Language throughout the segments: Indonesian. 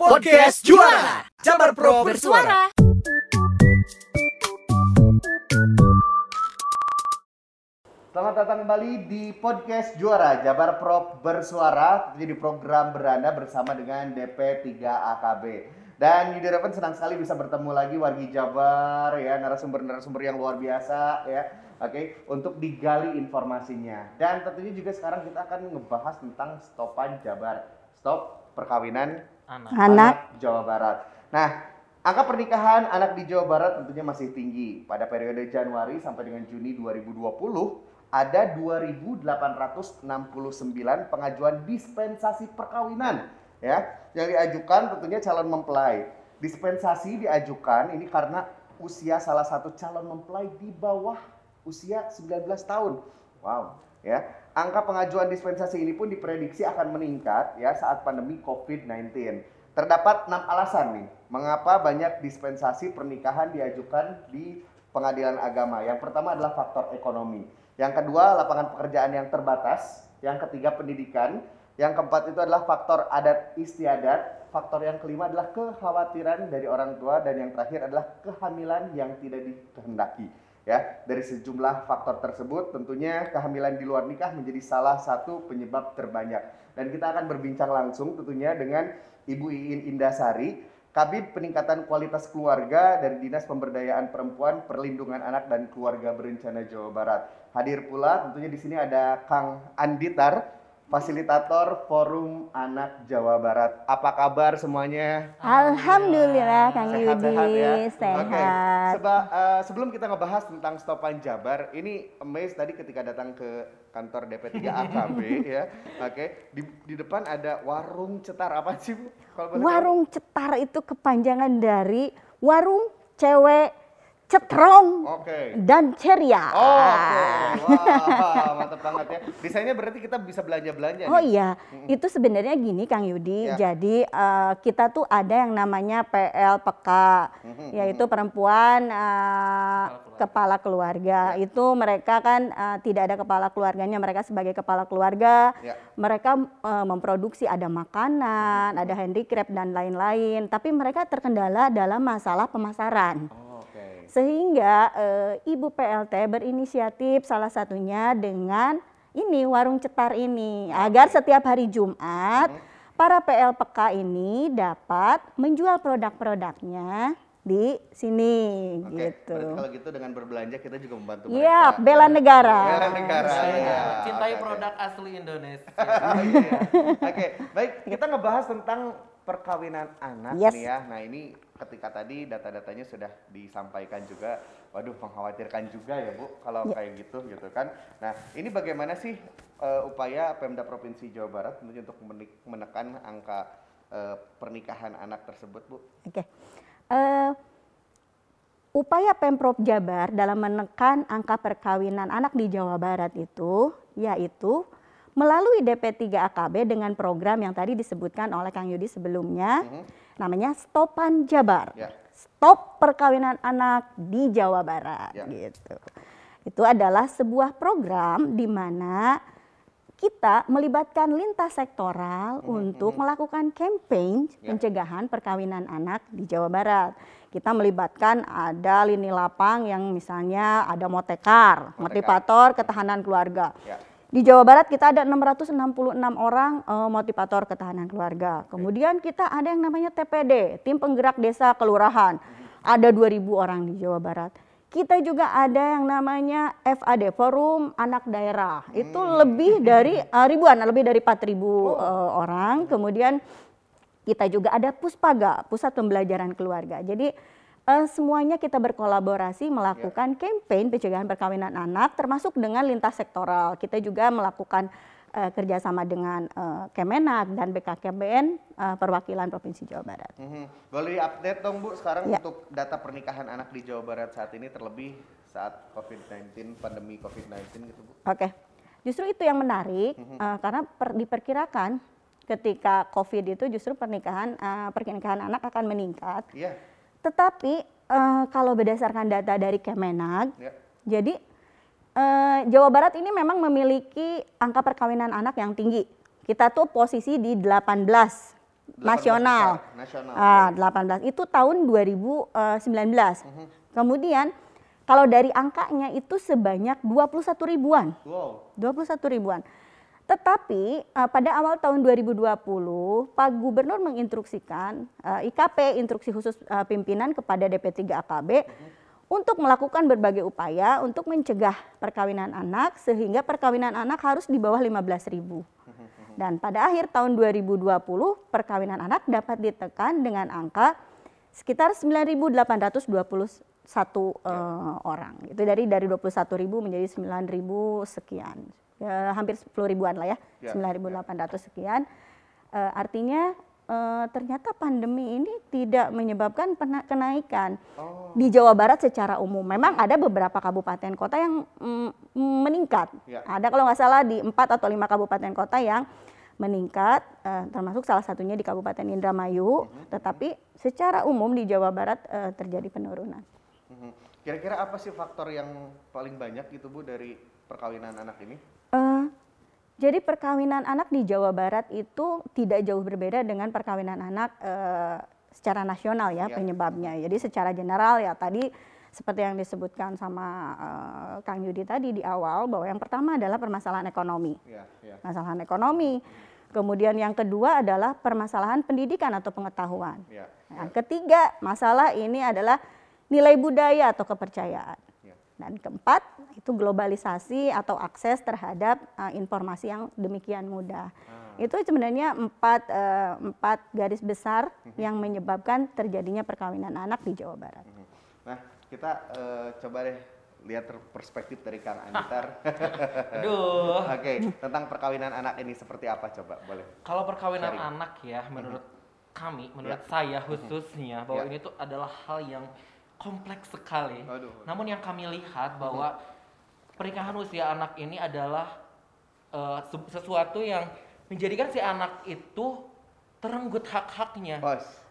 Podcast Juara Jabar Pro bersuara. Selamat datang kembali di podcast Juara Jabar Pro bersuara di program beranda bersama dengan DP3 AKB Dan Yudi Reven senang sekali bisa bertemu lagi wargi Jabar ya narasumber-narasumber yang luar biasa ya Oke, untuk digali informasinya. Dan tentunya juga sekarang kita akan ngebahas tentang stopan Jabar. Stop perkawinan anak. Anak. Jawa Barat. Nah, angka pernikahan anak di Jawa Barat tentunya masih tinggi. Pada periode Januari sampai dengan Juni 2020 ada 2.869 pengajuan dispensasi perkawinan ya yang diajukan tentunya calon mempelai. Dispensasi diajukan ini karena usia salah satu calon mempelai di bawah usia 19 tahun. Wow, ya. Angka pengajuan dispensasi ini pun diprediksi akan meningkat ya saat pandemi COVID-19. Terdapat enam alasan nih mengapa banyak dispensasi pernikahan diajukan di pengadilan agama. Yang pertama adalah faktor ekonomi. Yang kedua lapangan pekerjaan yang terbatas. Yang ketiga pendidikan. Yang keempat itu adalah faktor adat istiadat. Faktor yang kelima adalah kekhawatiran dari orang tua dan yang terakhir adalah kehamilan yang tidak dikehendaki ya dari sejumlah faktor tersebut tentunya kehamilan di luar nikah menjadi salah satu penyebab terbanyak. Dan kita akan berbincang langsung tentunya dengan Ibu Iin Indasari Kabid Peningkatan Kualitas Keluarga dari Dinas Pemberdayaan Perempuan Perlindungan Anak dan Keluarga Berencana Jawa Barat. Hadir pula tentunya di sini ada Kang Anditar fasilitator Forum Anak Jawa Barat. Apa kabar semuanya? Alhamdulillah Kang Yudi Sehat-sehat ya. sehat. Oke. Seba- eh, sebelum kita ngebahas tentang stopan Jabar, ini amazed tadi ketika datang ke kantor DP3 AKB ya. Oke, di, di depan ada warung cetar apa sih Bu? Kalau boleh tahu? Warung cetar itu kepanjangan dari warung cewek cetrong Oke. dan ceria. Oh, oke. Wah, mantap banget ya. Desainnya berarti kita bisa belanja-belanja Oh nih. iya, itu sebenarnya gini Kang Yudi. Ya. Jadi eh, kita tuh ada yang namanya PLPK, Mhm, yaitu perempuan eh, kepala keluarga. Itu mereka kan eh, tidak ada kepala keluarganya, mereka sebagai kepala keluarga, Ya. mereka eh, memproduksi ada makanan, ada handicraft dan lain-lain. Tapi mereka terkendala dalam masalah pemasaran. Oh. Sehingga eh, Ibu PLT berinisiatif salah satunya dengan ini warung cetar ini agar setiap hari Jumat para PLPK ini dapat menjual produk-produknya di sini Oke, gitu. berarti kalau gitu dengan berbelanja kita juga membantu Iya, mereka. bela negara. Bela negara. Saya ya. cintai Oke, produk asli Indonesia. Iya. Oke, baik kita ngebahas tentang perkawinan anak Yes. nih ya. Nah ini ketika tadi data-datanya sudah disampaikan juga, waduh mengkhawatirkan juga ya Bu kalau Ya. kayak gitu gitu kan. Nah ini bagaimana sih eh, upaya Pemda Provinsi Jawa Barat tentunya untuk menekan angka eh, pernikahan anak tersebut Bu? Oke. Eh, upaya Pemprov Jabar dalam menekan angka perkawinan anak di Jawa Barat itu yaitu melalui DP3 AKB dengan program yang tadi disebutkan oleh Kang Yudi sebelumnya namanya Stopan Jabar. Ya. Stop perkawinan anak di Jawa Barat Ya. gitu. Itu adalah sebuah program di mana kita melibatkan lintas sektoral untuk melakukan campaign Ya. pencegahan perkawinan anak di Jawa Barat. Kita melibatkan ada lini lapang yang misalnya ada motekar, Motekar. motivator ketahanan keluarga. Ya. Di Jawa Barat kita ada 666 orang eh, motivator ketahanan keluarga. Kemudian kita ada yang namanya TPD, tim penggerak desa kelurahan. Ada 2000 orang di Jawa Barat. Kita juga ada yang namanya FAD, Forum Anak Daerah. Itu lebih dari eh, ribuan, lebih dari 4000 eh, orang. Kemudian kita juga ada Puspaga, Pusat Pembelajaran Keluarga. Jadi eh, semuanya kita berkolaborasi melakukan campaign pencegahan perkawinan anak, termasuk dengan lintas sektoral. Kita juga melakukan eh, kerjasama dengan eh, Kemenak dan BKKBN eh, perwakilan Provinsi Jawa Barat. Mhm. Boleh update dong Bu sekarang Ya. untuk data pernikahan anak di Jawa Barat saat ini terlebih saat COVID-19 pandemi COVID-19 gitu Bu? Oke, justru itu yang menarik eh, karena per- diperkirakan ketika COVID itu justru pernikahan eh, pernikahan anak akan meningkat. Iya. Tetapi eh, kalau berdasarkan data dari Kemenag, Ya. jadi eh, Jawa Barat ini memang memiliki angka perkawinan anak yang tinggi. Kita tuh posisi di 18 nasional. besar, nasional, Ah, oke. 18 itu tahun 2019. Kemudian kalau dari angkanya itu sebanyak 21 ribuan. Wow. 21 ribuan. Tetapi eh, pada awal tahun 2020 Pak Gubernur menginstruksikan eh, IKP instruksi khusus eh, pimpinan kepada DP3 AKB untuk melakukan berbagai upaya untuk mencegah perkawinan anak sehingga perkawinan anak harus di bawah 15 ribu. Dan pada akhir tahun 2020 perkawinan anak dapat ditekan dengan angka sekitar 9.821 eh, orang. Itu dari dari 21.000 menjadi 9.000 sekian. Ya, hampir 10 ribuan lah ya, Ya, 9.800 sekian. Eh, artinya eh, ternyata pandemi ini tidak menyebabkan pena- kenaikan Oh. di Jawa Barat secara umum. Memang ada beberapa kabupaten kota yang mm, meningkat. Ya. Ada kalau nggak salah di empat atau lima kabupaten kota yang meningkat, eh, termasuk salah satunya di Kabupaten Indramayu. Mhm. Tetapi secara umum di Jawa Barat eh, terjadi penurunan. Mhm. Kira-kira apa sih faktor yang paling banyak gitu Bu dari perkawinan anak ini? Eh, jadi perkawinan anak di Jawa Barat itu tidak jauh berbeda dengan perkawinan anak eh, secara nasional ya Ya. penyebabnya. Jadi secara general ya tadi seperti yang disebutkan sama eh, Kang Yudi tadi di awal bahwa yang pertama adalah permasalahan ekonomi. Ya, ya. Permasalahan ekonomi. Kemudian yang kedua adalah permasalahan pendidikan atau pengetahuan. Ya. Yang ketiga, masalah ini adalah nilai budaya atau kepercayaan. Dan keempat, itu globalisasi atau akses terhadap uh, informasi yang demikian mudah. Ah. Itu sebenarnya empat, uh, empat garis besar Mhm. yang menyebabkan terjadinya perkawinan anak di Jawa Barat. Mhm. Nah, kita eh, coba deh lihat perspektif dari Kang Anitar. Aduh. Oke, tentang perkawinan anak ini seperti apa coba boleh? Kalau perkawinan Sharing. anak ya, menurut kami, menurut Ya. saya khususnya bahwa Ya. ini tuh adalah hal yang kompleks sekali. Aduh. Namun yang kami lihat bahwa pernikahan usia anak ini adalah se- sesuatu yang menjadikan si anak itu terenggut hak-haknya.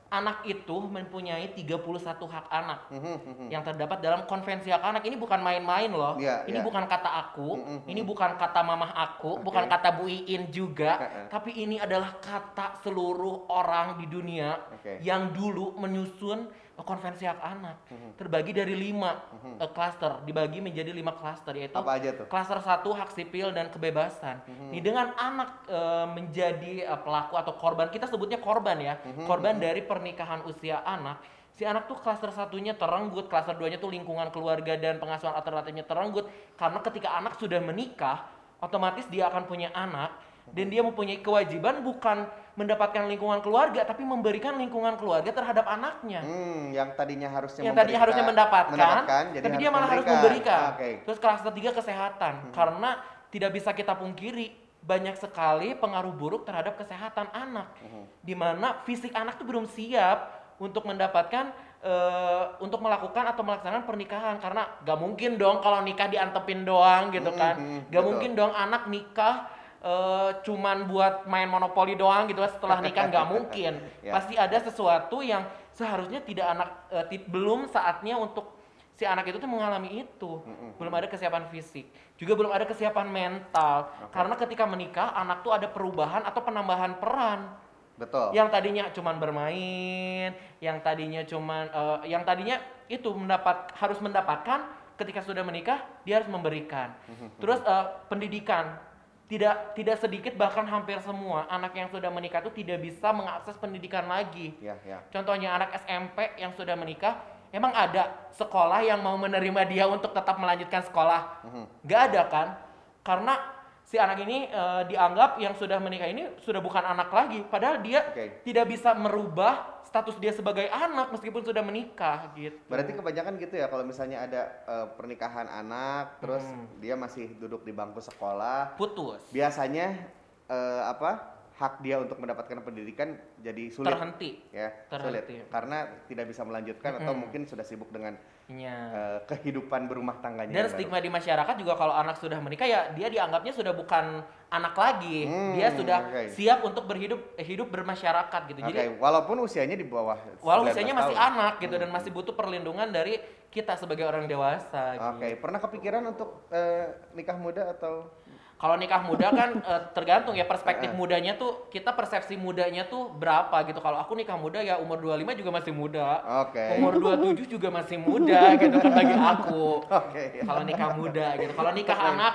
Anak itu mempunyai 31 hak anak Mhm, mhm. yang terdapat dalam konvensi hak anak ini bukan main-main loh. Iya, ini iya. bukan kata aku, Mm-mm. ini bukan kata mamah aku, Oke. bukan kata Bu Iin juga, tapi ini adalah kata seluruh orang di dunia Oke. yang dulu menyusun konvensi hak anak. Mhm. Terbagi dari lima eh, klaster, dibagi menjadi lima klaster yaitu Apa aja tuh? Klaster satu hak sipil dan kebebasan. Mhm. Nih dengan anak eh, menjadi eh, pelaku atau korban, kita sebutnya korban ya, Mhm, korban dari pernikahan usia anak. Si anak tuh klaster satunya terenggut, klaster duanya tuh lingkungan keluarga dan pengasuhan alternatifnya terenggut karena ketika anak sudah menikah, otomatis dia akan punya anak dan dia mempunyai kewajiban bukan mendapatkan lingkungan keluarga tapi memberikan lingkungan keluarga terhadap anaknya Hmm, yang tadinya harusnya yang tadinya harusnya memberikan- mendapatkan, mendapatkan, jadi tapi dia malah harus memberikan. Oke. Terus kelas ketiga kesehatan, karena tidak bisa kita pungkiri banyak sekali pengaruh buruk terhadap kesehatan anak, Mhm. di mana fisik anak tuh belum siap untuk mendapatkan eh, untuk melakukan atau melaksanakan pernikahan karena gak mungkin dong kalau nikah diantepin doang gitu kan, Mhm, gak betul. mungkin dong anak nikah eh, cuman buat main monopoli doang gitu setelah nikah nggak mungkin. Ya. pasti ada sesuatu yang seharusnya tidak anak eh, ti- belum saatnya untuk si anak itu tuh mengalami itu. Mm-mm. belum ada kesiapan fisik juga belum ada kesiapan mental. Karena ketika menikah anak tuh ada perubahan atau penambahan peran. Betul. yang tadinya cuman bermain yang tadinya cuman eh, yang tadinya itu mendapat harus mendapatkan ketika sudah menikah dia harus memberikan. Terus eh, pendidikan tidak tidak sedikit bahkan hampir semua anak yang sudah menikah itu tidak bisa mengakses pendidikan lagi Ya, ya. Contohnya anak SMP yang sudah menikah, emang ada sekolah yang mau menerima dia untuk tetap melanjutkan sekolah? Mhm. Nggak ada kan? Karena si anak ini eh, dianggap yang sudah menikah ini sudah bukan anak lagi, padahal dia Oke. tidak bisa merubah status dia sebagai anak meskipun sudah menikah gitu. Berarti kebanyakan gitu ya kalau misalnya ada eh, pernikahan anak terus Hmm. dia masih duduk di bangku sekolah, putus, biasanya eh, apa? Hak dia untuk mendapatkan pendidikan jadi sulit terhenti. ya, sulit terhenti. karena tidak bisa melanjutkan atau Mm-mm. mungkin sudah sibuk dengan Ya. eh, kehidupan berumah tangganya. Dan yang baru. stigma di masyarakat juga kalau anak sudah menikah ya dia dianggapnya sudah bukan anak lagi. Hmm, dia sudah oke. siap untuk berhidup eh, hidup bermasyarakat gitu. Oke, Jadi walaupun usianya di bawah walau 19 usianya masih tahun. anak gitu Hmm. dan masih butuh perlindungan dari kita sebagai orang dewasa. Oke, gitu. pernah kepikiran untuk eh, nikah muda atau Kalau nikah muda kan eh, tergantung ya perspektif Eh. mudanya tuh kita persepsi mudanya tuh berapa gitu. Kalau aku nikah muda ya umur 25 juga masih muda. Oke. Umur 27 juga masih muda gitu kan bagi aku. Oke. Kalau nikah muda gitu. Kalau nikah anak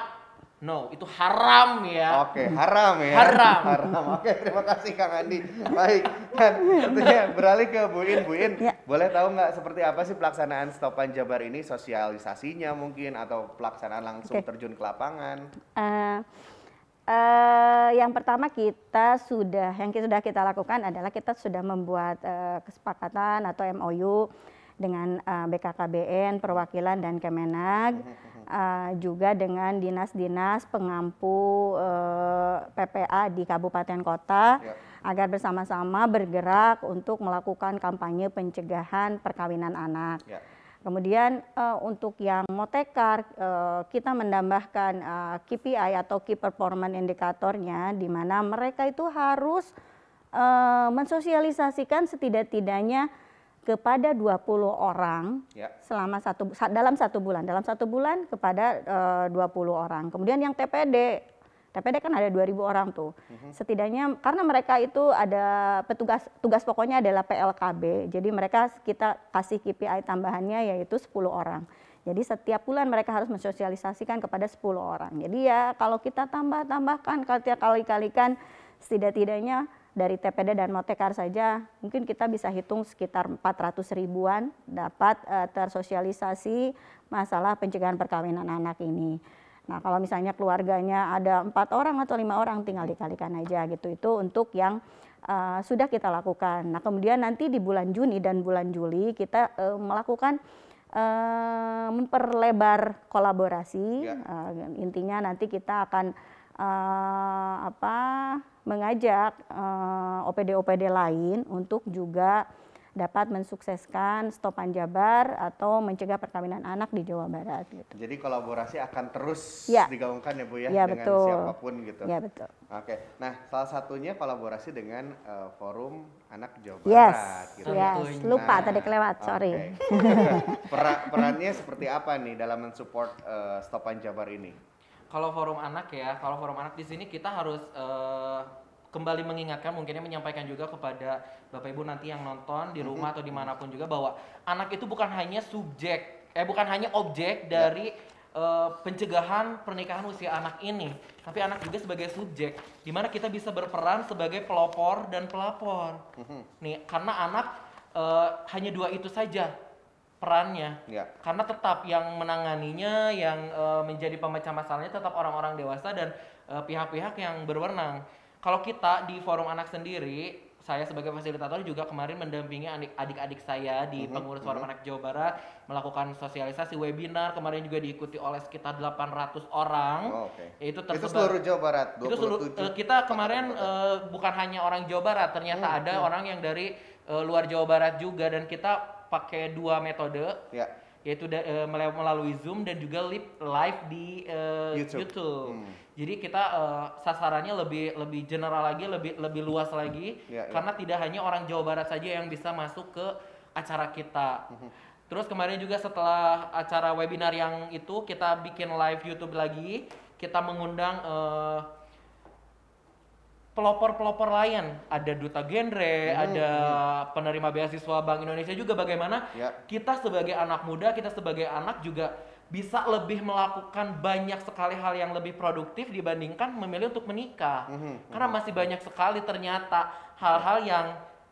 no, itu haram ya. Oke, haram ya. Haram. Haram. Oke, terima kasih Kang Andi. Baik, dan tentunya beralih ke Bu In. Bu In, Ya. boleh tahu nggak seperti apa sih pelaksanaan Stopan Jabar ini? Sosialisasinya mungkin atau pelaksanaan langsung Oke. terjun ke lapangan? Eh, eh, yang pertama kita sudah yang sudah kita lakukan adalah kita sudah membuat eh, kesepakatan atau MOU dengan eh, BKKBN, perwakilan dan Kemenag, eh, juga dengan dinas-dinas pengampu eh, PPA di kabupaten kota Ya. agar bersama-sama bergerak untuk melakukan kampanye pencegahan perkawinan anak. Ya. Kemudian eh, untuk yang motekar eh, kita menambahkan eh, KPI atau Key Performance Indicatornya di mana mereka itu harus eh, mensosialisasikan setidak-tidaknya kepada 20 orang Ya. selama satu sa- dalam satu bulan dalam satu bulan kepada eh, 20 orang. Kemudian yang TPD TPD kan ada 2000 orang tuh. Setidaknya karena mereka itu ada petugas tugas pokoknya adalah PLKB. Jadi mereka kita kasih KPI tambahannya yaitu 10 orang. Jadi setiap bulan mereka harus mensosialisasikan kepada 10 orang. Jadi ya kalau kita tambah-tambahkan kali-kalikan setidak-tidaknya dari TPD dan Motekar saja mungkin kita bisa hitung sekitar 400 ribuan dapat eh, tersosialisasi masalah pencegahan perkawinan anak ini. Nah kalau misalnya keluarganya ada empat orang atau lima orang tinggal dikalikan aja gitu itu untuk yang eh, sudah kita lakukan. Nah kemudian nanti di bulan Juni dan bulan Juli kita eh, melakukan memperlebar kolaborasi. Ya. Intinya nanti kita akan eh, apa mengajak eh, OPD-OPD lain untuk juga dapat mensukseskan stopan jabar atau mencegah perkawinan anak di Jawa Barat gitu. Jadi kolaborasi akan terus Ya. digaungkan ya Bu ya, Ya, dengan betul. siapa pun gitu. Ya betul. Oke, nah salah satunya kolaborasi dengan eh, Forum Anak Jawa Yes, Barat. gitu. yes. Lupa Nah, tadi kelewat, sorry. oke. Pera- perannya seperti apa nih dalam mensupport eh, Stopan Jabar ini? Kalau forum anak ya, kalau forum anak di sini kita harus eh, kembali mengingatkan, mungkinnya menyampaikan juga kepada bapak ibu nanti yang nonton di rumah atau di mana pun juga bahwa anak itu bukan hanya subjek, eh bukan hanya objek dari eh, pencegahan pernikahan usia anak ini, tapi anak juga sebagai subjek, di mana kita bisa berperan sebagai pelopor dan pelapor. Nih, karena anak eh, hanya dua itu saja perannya. Ya. Karena tetap yang menanganinya, yang eh, menjadi pemecah masalahnya tetap orang-orang dewasa dan eh, pihak-pihak yang berwenang. Kalau kita di forum anak sendiri, saya sebagai fasilitator juga kemarin mendampingi adik- adik-adik saya di pengurus forum anak Jawa Barat melakukan sosialisasi webinar. Kemarin juga diikuti oleh sekitar 800 orang. Oh, Oke. Itu Itu tersebar- seluruh Jawa Barat. itu seluruh 27 eh, kita kemarin eh, bukan hanya orang Jawa Barat, ternyata Hmm, ada orang yang dari luar Jawa Barat juga dan kita pakai dua metode ya. yaitu da- mele- melalui Zoom dan juga live di eh, YouTube. YouTube. Hmm. Jadi kita eh, sasarannya lebih lebih general lagi, lebih lebih luas lagi Ya, ya. karena tidak hanya orang Jawa Barat saja yang bisa masuk ke acara kita. Hmm. Terus kemarin juga setelah acara webinar yang itu kita bikin live YouTube lagi, kita mengundang eh, pelopor-pelopor lain, ada duta genre, ada penerima beasiswa Bank Indonesia juga bagaimana Ya. kita sebagai anak muda, kita sebagai anak juga bisa lebih melakukan banyak sekali hal yang lebih produktif dibandingkan memilih untuk menikah. Mhm, Karena masih banyak sekali ternyata hal-hal yang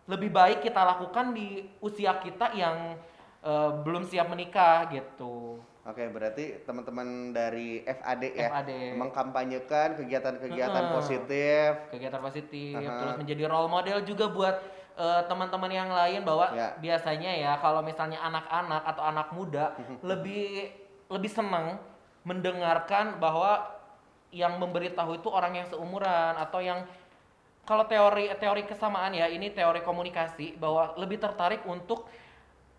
lebih baik kita lakukan di usia kita yang eh, belum siap menikah gitu. Oke, berarti teman-teman dari FAD ya FAD. mengkampanyekan kegiatan-kegiatan Mm-mm. positif. kegiatan positif Aha. terus menjadi role model juga buat eh, teman-teman yang lain bahwa Ya. biasanya ya kalau misalnya anak-anak atau anak muda Mhm. lebih lebih senang mendengarkan bahwa yang memberitahu itu orang yang seumuran atau yang kalau teori teori kesamaan ya ini teori komunikasi bahwa lebih tertarik untuk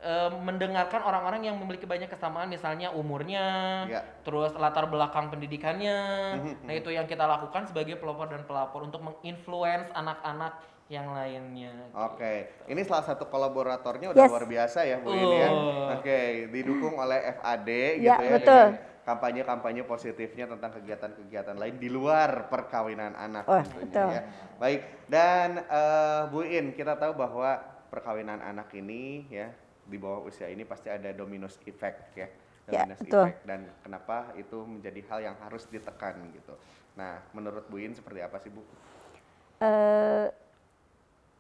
eh, mendengarkan orang-orang yang memiliki banyak kesamaan misalnya umurnya Ya. terus latar belakang pendidikannya Mhm, nah itu yang kita lakukan sebagai pelopor dan pelapor untuk menginfluence anak-anak yang lainnya Oke, ini salah satu kolaboratornya udah Yes. luar biasa ya Bu ini ya. Oke, didukung oleh FAD Ya, gitu ya betul. kampanye-kampanye positifnya tentang kegiatan-kegiatan lain di luar perkawinan anak Oh, tentunya betul. ya. Baik, dan eh, Bu In, kita tahu bahwa perkawinan anak ini ya di bawah usia ini pasti ada dominus effect ya. Ya, Dominus betul. effect dan kenapa itu menjadi hal yang harus ditekan gitu. Nah, menurut Bu In seperti apa sih Bu? Eh,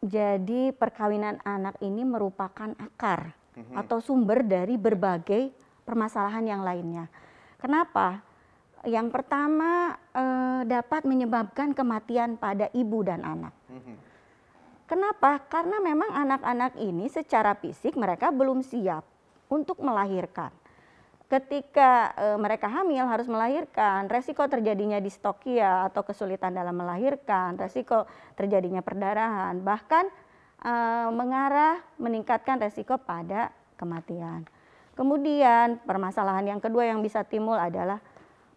jadi perkawinan anak ini merupakan akar atau sumber dari berbagai permasalahan yang lainnya. Kenapa? Yang pertama eh, dapat menyebabkan kematian pada ibu dan anak. Mhm. Kenapa? Karena memang anak-anak ini secara fisik mereka belum siap untuk melahirkan. Ketika eh, mereka hamil harus melahirkan, resiko terjadinya distokia atau kesulitan dalam melahirkan, resiko terjadinya perdarahan, bahkan eh, mengarah meningkatkan resiko pada kematian. Kemudian permasalahan yang kedua yang bisa timbul adalah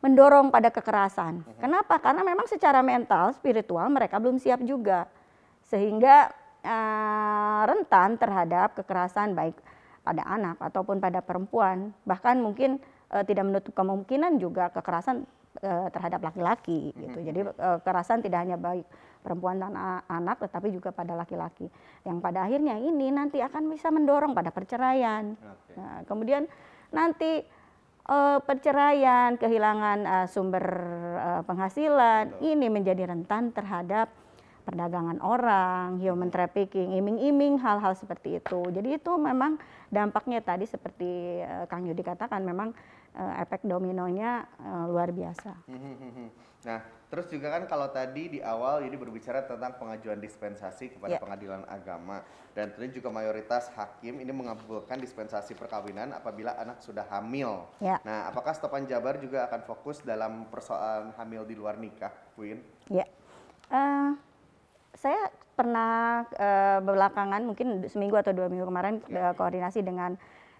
mendorong pada kekerasan. Kenapa? Karena memang secara mental, spiritual mereka belum siap juga sehingga eh, rentan terhadap kekerasan baik pada anak ataupun pada perempuan. Bahkan mungkin eh, tidak menutup kemungkinan juga kekerasan eh, terhadap laki-laki gitu. Jadi eh, kekerasan tidak hanya baik perempuan dan anak tetapi juga pada laki-laki. Yang pada akhirnya ini nanti akan bisa mendorong pada perceraian. Nah, kemudian nanti eh, perceraian, kehilangan eh, sumber eh, penghasilan, ini menjadi rentan terhadap perdagangan orang, human trafficking, iming-iming hal-hal seperti itu. Jadi itu memang dampaknya tadi seperti eh, Kang Yudi katakan memang eh, efek dominonya eh, luar biasa. Nah, terus juga kan kalau tadi di awal ini berbicara tentang pengajuan dispensasi kepada Ya. pengadilan agama dan tentunya juga mayoritas hakim ini mengabulkan dispensasi perkawinan apabila anak sudah hamil. Ya. Nah, apakah Stopan Jabar juga akan fokus dalam persoalan hamil di luar nikah, In? Ya, Eh, saya pernah eh, belakangan mungkin seminggu atau dua minggu kemarin eh, koordinasi dengan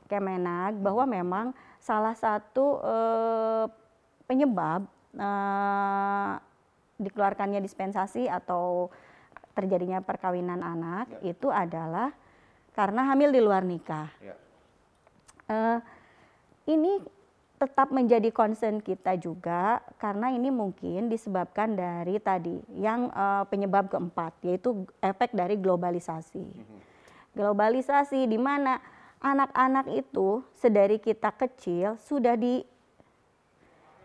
Kemenag bahwa memang salah satu eh, penyebab eh, dikeluarkannya dispensasi atau terjadinya perkawinan anak Ya. itu adalah karena hamil di luar nikah. Ya. Eh, ini tetap menjadi concern kita juga karena ini mungkin disebabkan dari tadi yang eh, penyebab keempat yaitu efek dari globalisasi. Globalisasi di mana anak-anak itu sedari kita kecil sudah di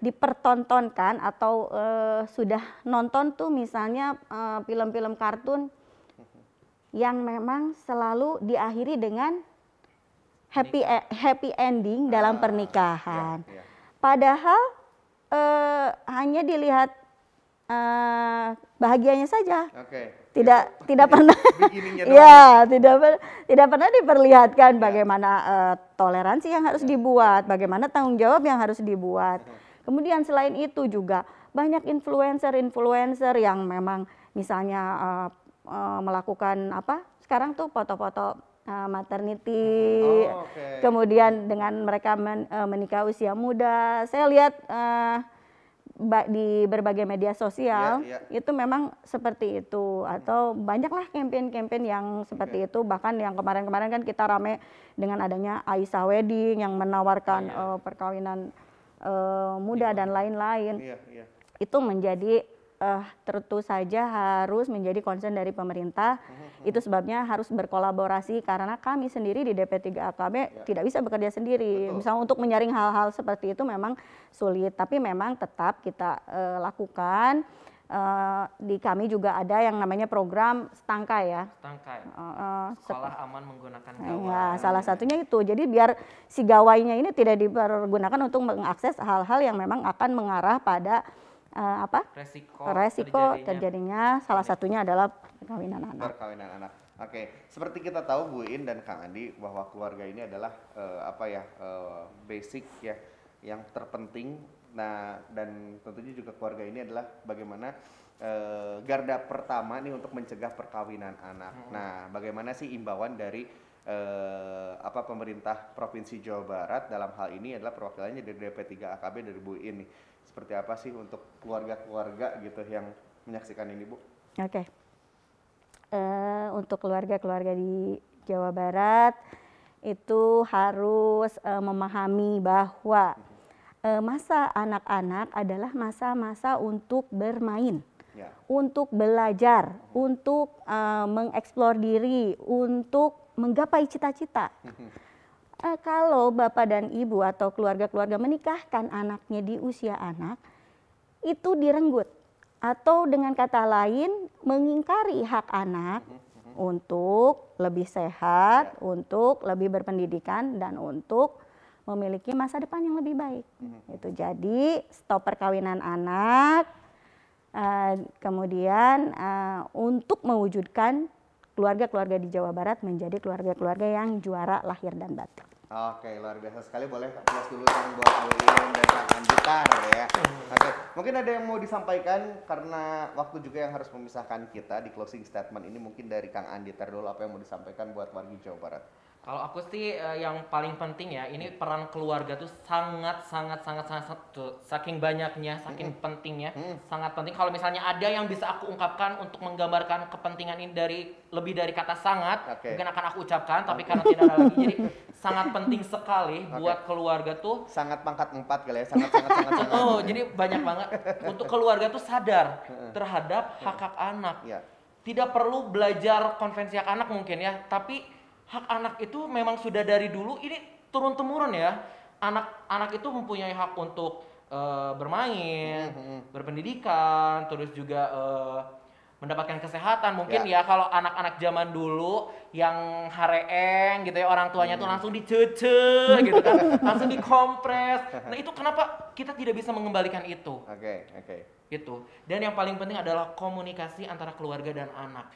dipertontonkan atau eh, sudah nonton tuh misalnya eh, film-film kartun yang memang selalu diakhiri dengan happy e- happy ending dalam Ah, pernikahan. Ya, ya. Padahal eh, hanya dilihat eh, bahagianya saja, Oke. tidak tidak pernah ya tidak tidak pernah diperlihatkan Ya. bagaimana eh, toleransi yang harus dibuat, bagaimana tanggung jawab yang harus dibuat. Kemudian selain itu juga banyak influencer-influencer yang memang misalnya eh, eh, melakukan apa? Sekarang tuh foto-foto eh, maternity, Oh, oke. kemudian dengan mereka men- eh, menikah usia muda. Saya lihat ba- di berbagai media sosial Iya, itu memang seperti itu atau banyaklah campaign-campaign yang seperti itu bahkan yang kemarin-kemarin kan kita rame dengan adanya Aisyah Wedding yang menawarkan Iya. eh, perkawinan eh, muda dan lain-lain Iya, iya. itu menjadi eh, tentu saja harus menjadi concern dari pemerintah. Itu sebabnya harus berkolaborasi karena kami sendiri di DP3 AKB tidak bisa bekerja sendiri. Betul. Misalnya untuk menyaring hal-hal seperti itu memang sulit, tapi memang tetap kita eh, lakukan. Eh, di kami juga ada yang namanya program Stangkai ya. Tangkai. Eh, eh, sep- Sekolah aman menggunakan Ya, gawai. salah satunya itu. Jadi biar si gawainya ini tidak dipergunakan untuk mengakses hal-hal yang memang akan mengarah pada eh, apa? Resiko, resiko terjadinya terjadinya salah satunya adalah perkawinan anak. perkawinan anak. Oke, seperti kita tahu Bu In dan Kang Andi bahwa keluarga ini adalah eh, apa ya eh, basic ya yang terpenting. Nah dan tentunya juga keluarga ini adalah bagaimana eh, garda pertama nih untuk mencegah perkawinan anak. Nah bagaimana sih imbauan dari eh, apa pemerintah provinsi Jawa Barat dalam hal ini adalah perwakilannya dari DP3 AKB dari Bu In nih. Seperti apa sih untuk keluarga-keluarga gitu yang menyaksikan ini Bu? Oke. Eh, untuk keluarga-keluarga di Jawa Barat itu harus eh, memahami bahwa eh, masa anak-anak adalah masa-masa untuk bermain, Ya. untuk belajar, untuk eh, mengeksplor diri, untuk menggapai cita-cita. Eh, kalau bapak dan ibu atau keluarga-keluarga menikahkan anaknya di usia anak, itu direnggut atau dengan kata lain mengingkari hak anak untuk lebih sehat, untuk lebih berpendidikan dan untuk memiliki masa depan yang lebih baik. Itu jadi stop perkawinan anak, eh, kemudian eh, untuk mewujudkan keluarga-keluarga di Jawa Barat menjadi keluarga-keluarga yang juara lahir dan batin. Oke, luar biasa sekali. Boleh plus dulu yang buat Bu Iin dan Kang Andita ya. Oke, mungkin ada yang mau disampaikan karena waktu juga yang harus memisahkan kita di closing statement ini mungkin dari Kang Andita dulu apa yang mau disampaikan buat warga Jawa Barat. Kalau aku sih eh, yang paling penting ya, ini peran keluarga tuh sangat sangat sangat sangat, sangat- tuh, saking banyaknya, saking pentingnya, sangat penting. Kalau misalnya ada yang bisa aku ungkapkan untuk menggambarkan kepentingan ini dari lebih dari kata sangat, Oke. mungkin akan aku ucapkan, tapi karena tidak ada lagi, jadi sangat penting sekali Oke. buat keluarga tuh Sangat pangkat empat kali ya, sangat sangat sangat sangat. Oh, jadi banyak banget untuk keluarga tuh sadar terhadap hak-hak anak. Ya. Tidak perlu belajar konvensi hak anak mungkin ya, tapi hak anak itu memang sudah dari dulu ini turun temurun ya. Anak-anak itu mempunyai hak untuk eh, bermain, berpendidikan, terus juga eh, mendapatkan kesehatan. Mungkin ya, kalau anak-anak zaman dulu yang hareeng gitu ya orang tuanya tuh langsung dicece gitu kan, langsung dikompres. Nah, itu kenapa kita tidak bisa mengembalikan itu? Oke, oke. gitu. Dan yang paling penting adalah komunikasi antara keluarga dan anak.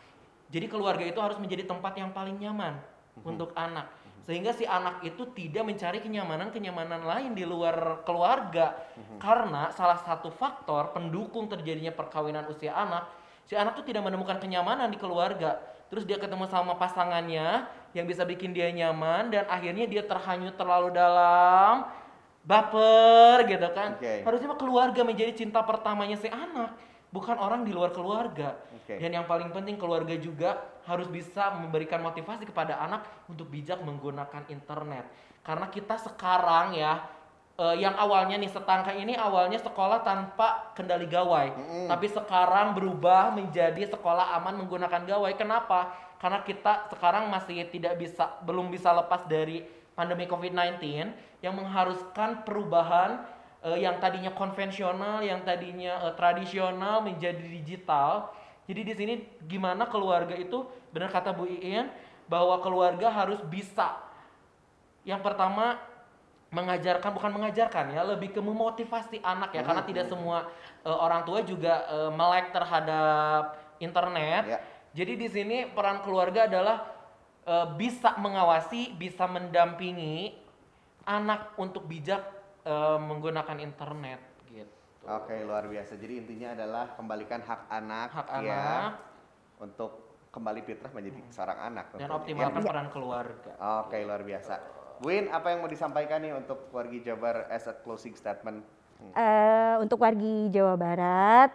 Jadi keluarga itu harus menjadi tempat yang paling nyaman untuk anak. Sehingga si anak itu tidak mencari kenyamanan-kenyamanan lain di luar keluarga. Karena salah satu faktor pendukung terjadinya perkawinan usia anak, si anak tuh tidak menemukan kenyamanan di keluarga. Terus dia ketemu sama pasangannya yang bisa bikin dia nyaman dan akhirnya dia terhanyut terlalu dalam baper gitu kan. Oke. Harusnya keluarga menjadi cinta pertamanya si anak, bukan orang di luar keluarga. Oke. Dan yang paling penting keluarga juga harus bisa memberikan motivasi kepada anak untuk bijak menggunakan internet. Karena kita sekarang ya eh, yang awalnya nih setangka ini awalnya sekolah tanpa kendali gawai. Tapi sekarang berubah menjadi sekolah aman menggunakan gawai. Kenapa? Karena kita sekarang masih tidak bisa belum bisa lepas dari pandemi COVID-19 yang mengharuskan perubahan eh, yang tadinya konvensional, yang tadinya eh, tradisional menjadi digital. Jadi di sini gimana keluarga itu benar kata Bu Iin bahwa keluarga harus bisa yang pertama mengajarkan bukan mengajarkan ya lebih ke memotivasi anak ya karena tidak semua eh, orang tua juga eh, melek terhadap internet. Ya. Jadi di sini peran keluarga adalah eh, bisa mengawasi, bisa mendampingi anak untuk bijak eh, menggunakan internet gitu. Oke, luar biasa. Jadi intinya adalah kembalikan hak anak Hak ya, anak. untuk kembali fitrah menjadi seorang anak Dan tentunya, optimalkan ya. peran keluarga. Oke, luar biasa. Bu Win, apa yang mau disampaikan nih untuk wargi Jabar as a closing statement? Hmm. Eh, untuk wargi Jawa Barat,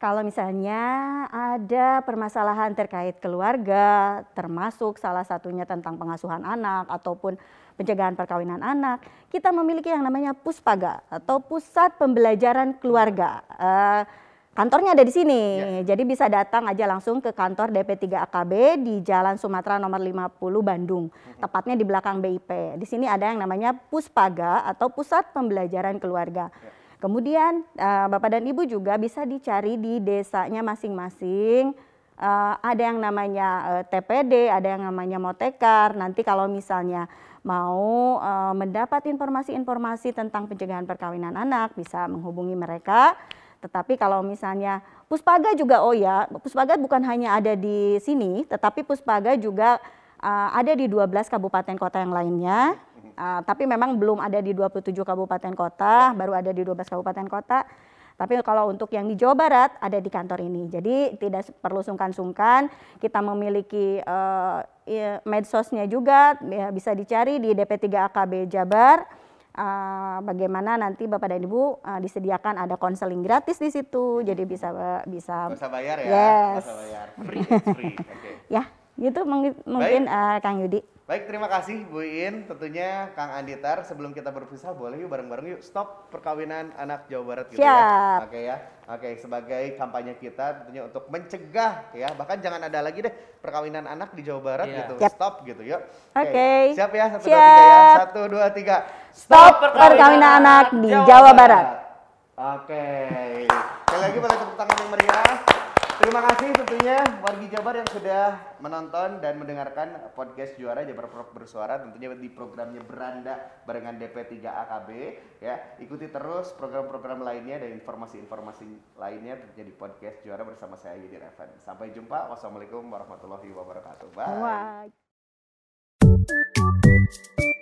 kalau misalnya ada permasalahan terkait keluarga, termasuk salah satunya tentang pengasuhan anak ataupun pencegahan perkawinan anak, kita memiliki yang namanya Puspaga atau Pusat Pembelajaran Keluarga. Eh, kantornya ada di sini, jadi bisa datang aja langsung ke kantor DP3 AKB di Jalan Sumatera nomor 50 Bandung, tepatnya di belakang BIP. Di sini ada yang namanya Puspaga atau Pusat Pembelajaran Keluarga. Kemudian eh, Bapak dan Ibu juga bisa dicari di desanya masing-masing. Eh, ada yang namanya eh, TPD, ada yang namanya Motekar. Nanti kalau misalnya mau eh, mendapat informasi-informasi tentang pencegahan perkawinan anak bisa menghubungi mereka. Tetapi kalau misalnya Puspaga juga oh ya, Puspaga bukan hanya ada di sini, tetapi Puspaga juga eh, ada di 12 kabupaten kota yang lainnya. Uh, tapi memang belum ada di 27 kabupaten kota, baru ada di 12 kabupaten kota. Tapi kalau untuk yang di Jawa Barat ada di kantor ini. Jadi tidak perlu sungkan-sungkan. Kita memiliki uh, ya, medsosnya juga ya, bisa dicari di DP3 AKB Jabar. Uh, bagaimana nanti Bapak dan Ibu uh, disediakan ada konseling gratis di situ. Jadi bisa bisa usah bayar ya? Yes. Usah bayar. Free, free. Oke. ya, gitu mungkin, mungkin uh, Kang Yudi. Baik, terima kasih Bu In. Tentunya Kang Anditar, sebelum kita berpisah, boleh yuk bareng-bareng yuk stop perkawinan anak Jawa Barat gitu Siap. ya. Oke ya. Oke, sebagai kampanye kita tentunya untuk mencegah ya, bahkan jangan ada lagi deh perkawinan anak di Jawa Barat Iya. gitu. Yap. Stop gitu yuk. Oke. Siap ya, satu dua tiga ya. Satu dua tiga. Stop perkawinan anak di Jawa Barat. Oke. Sekali lagi boleh tepuk tangan yang meriah. Terima kasih tentunya wargi Jabar yang sudah menonton dan mendengarkan podcast Juara Jabar Prop Bersuara tentunya di programnya Beranda barengan DP3 AKB ya. Ikuti terus program-program lainnya dan informasi-informasi lainnya tentunya podcast Juara bersama saya Yudi Revan. Sampai jumpa. Wassalamualaikum warahmatullahi wabarakatuh. Bye. Wah.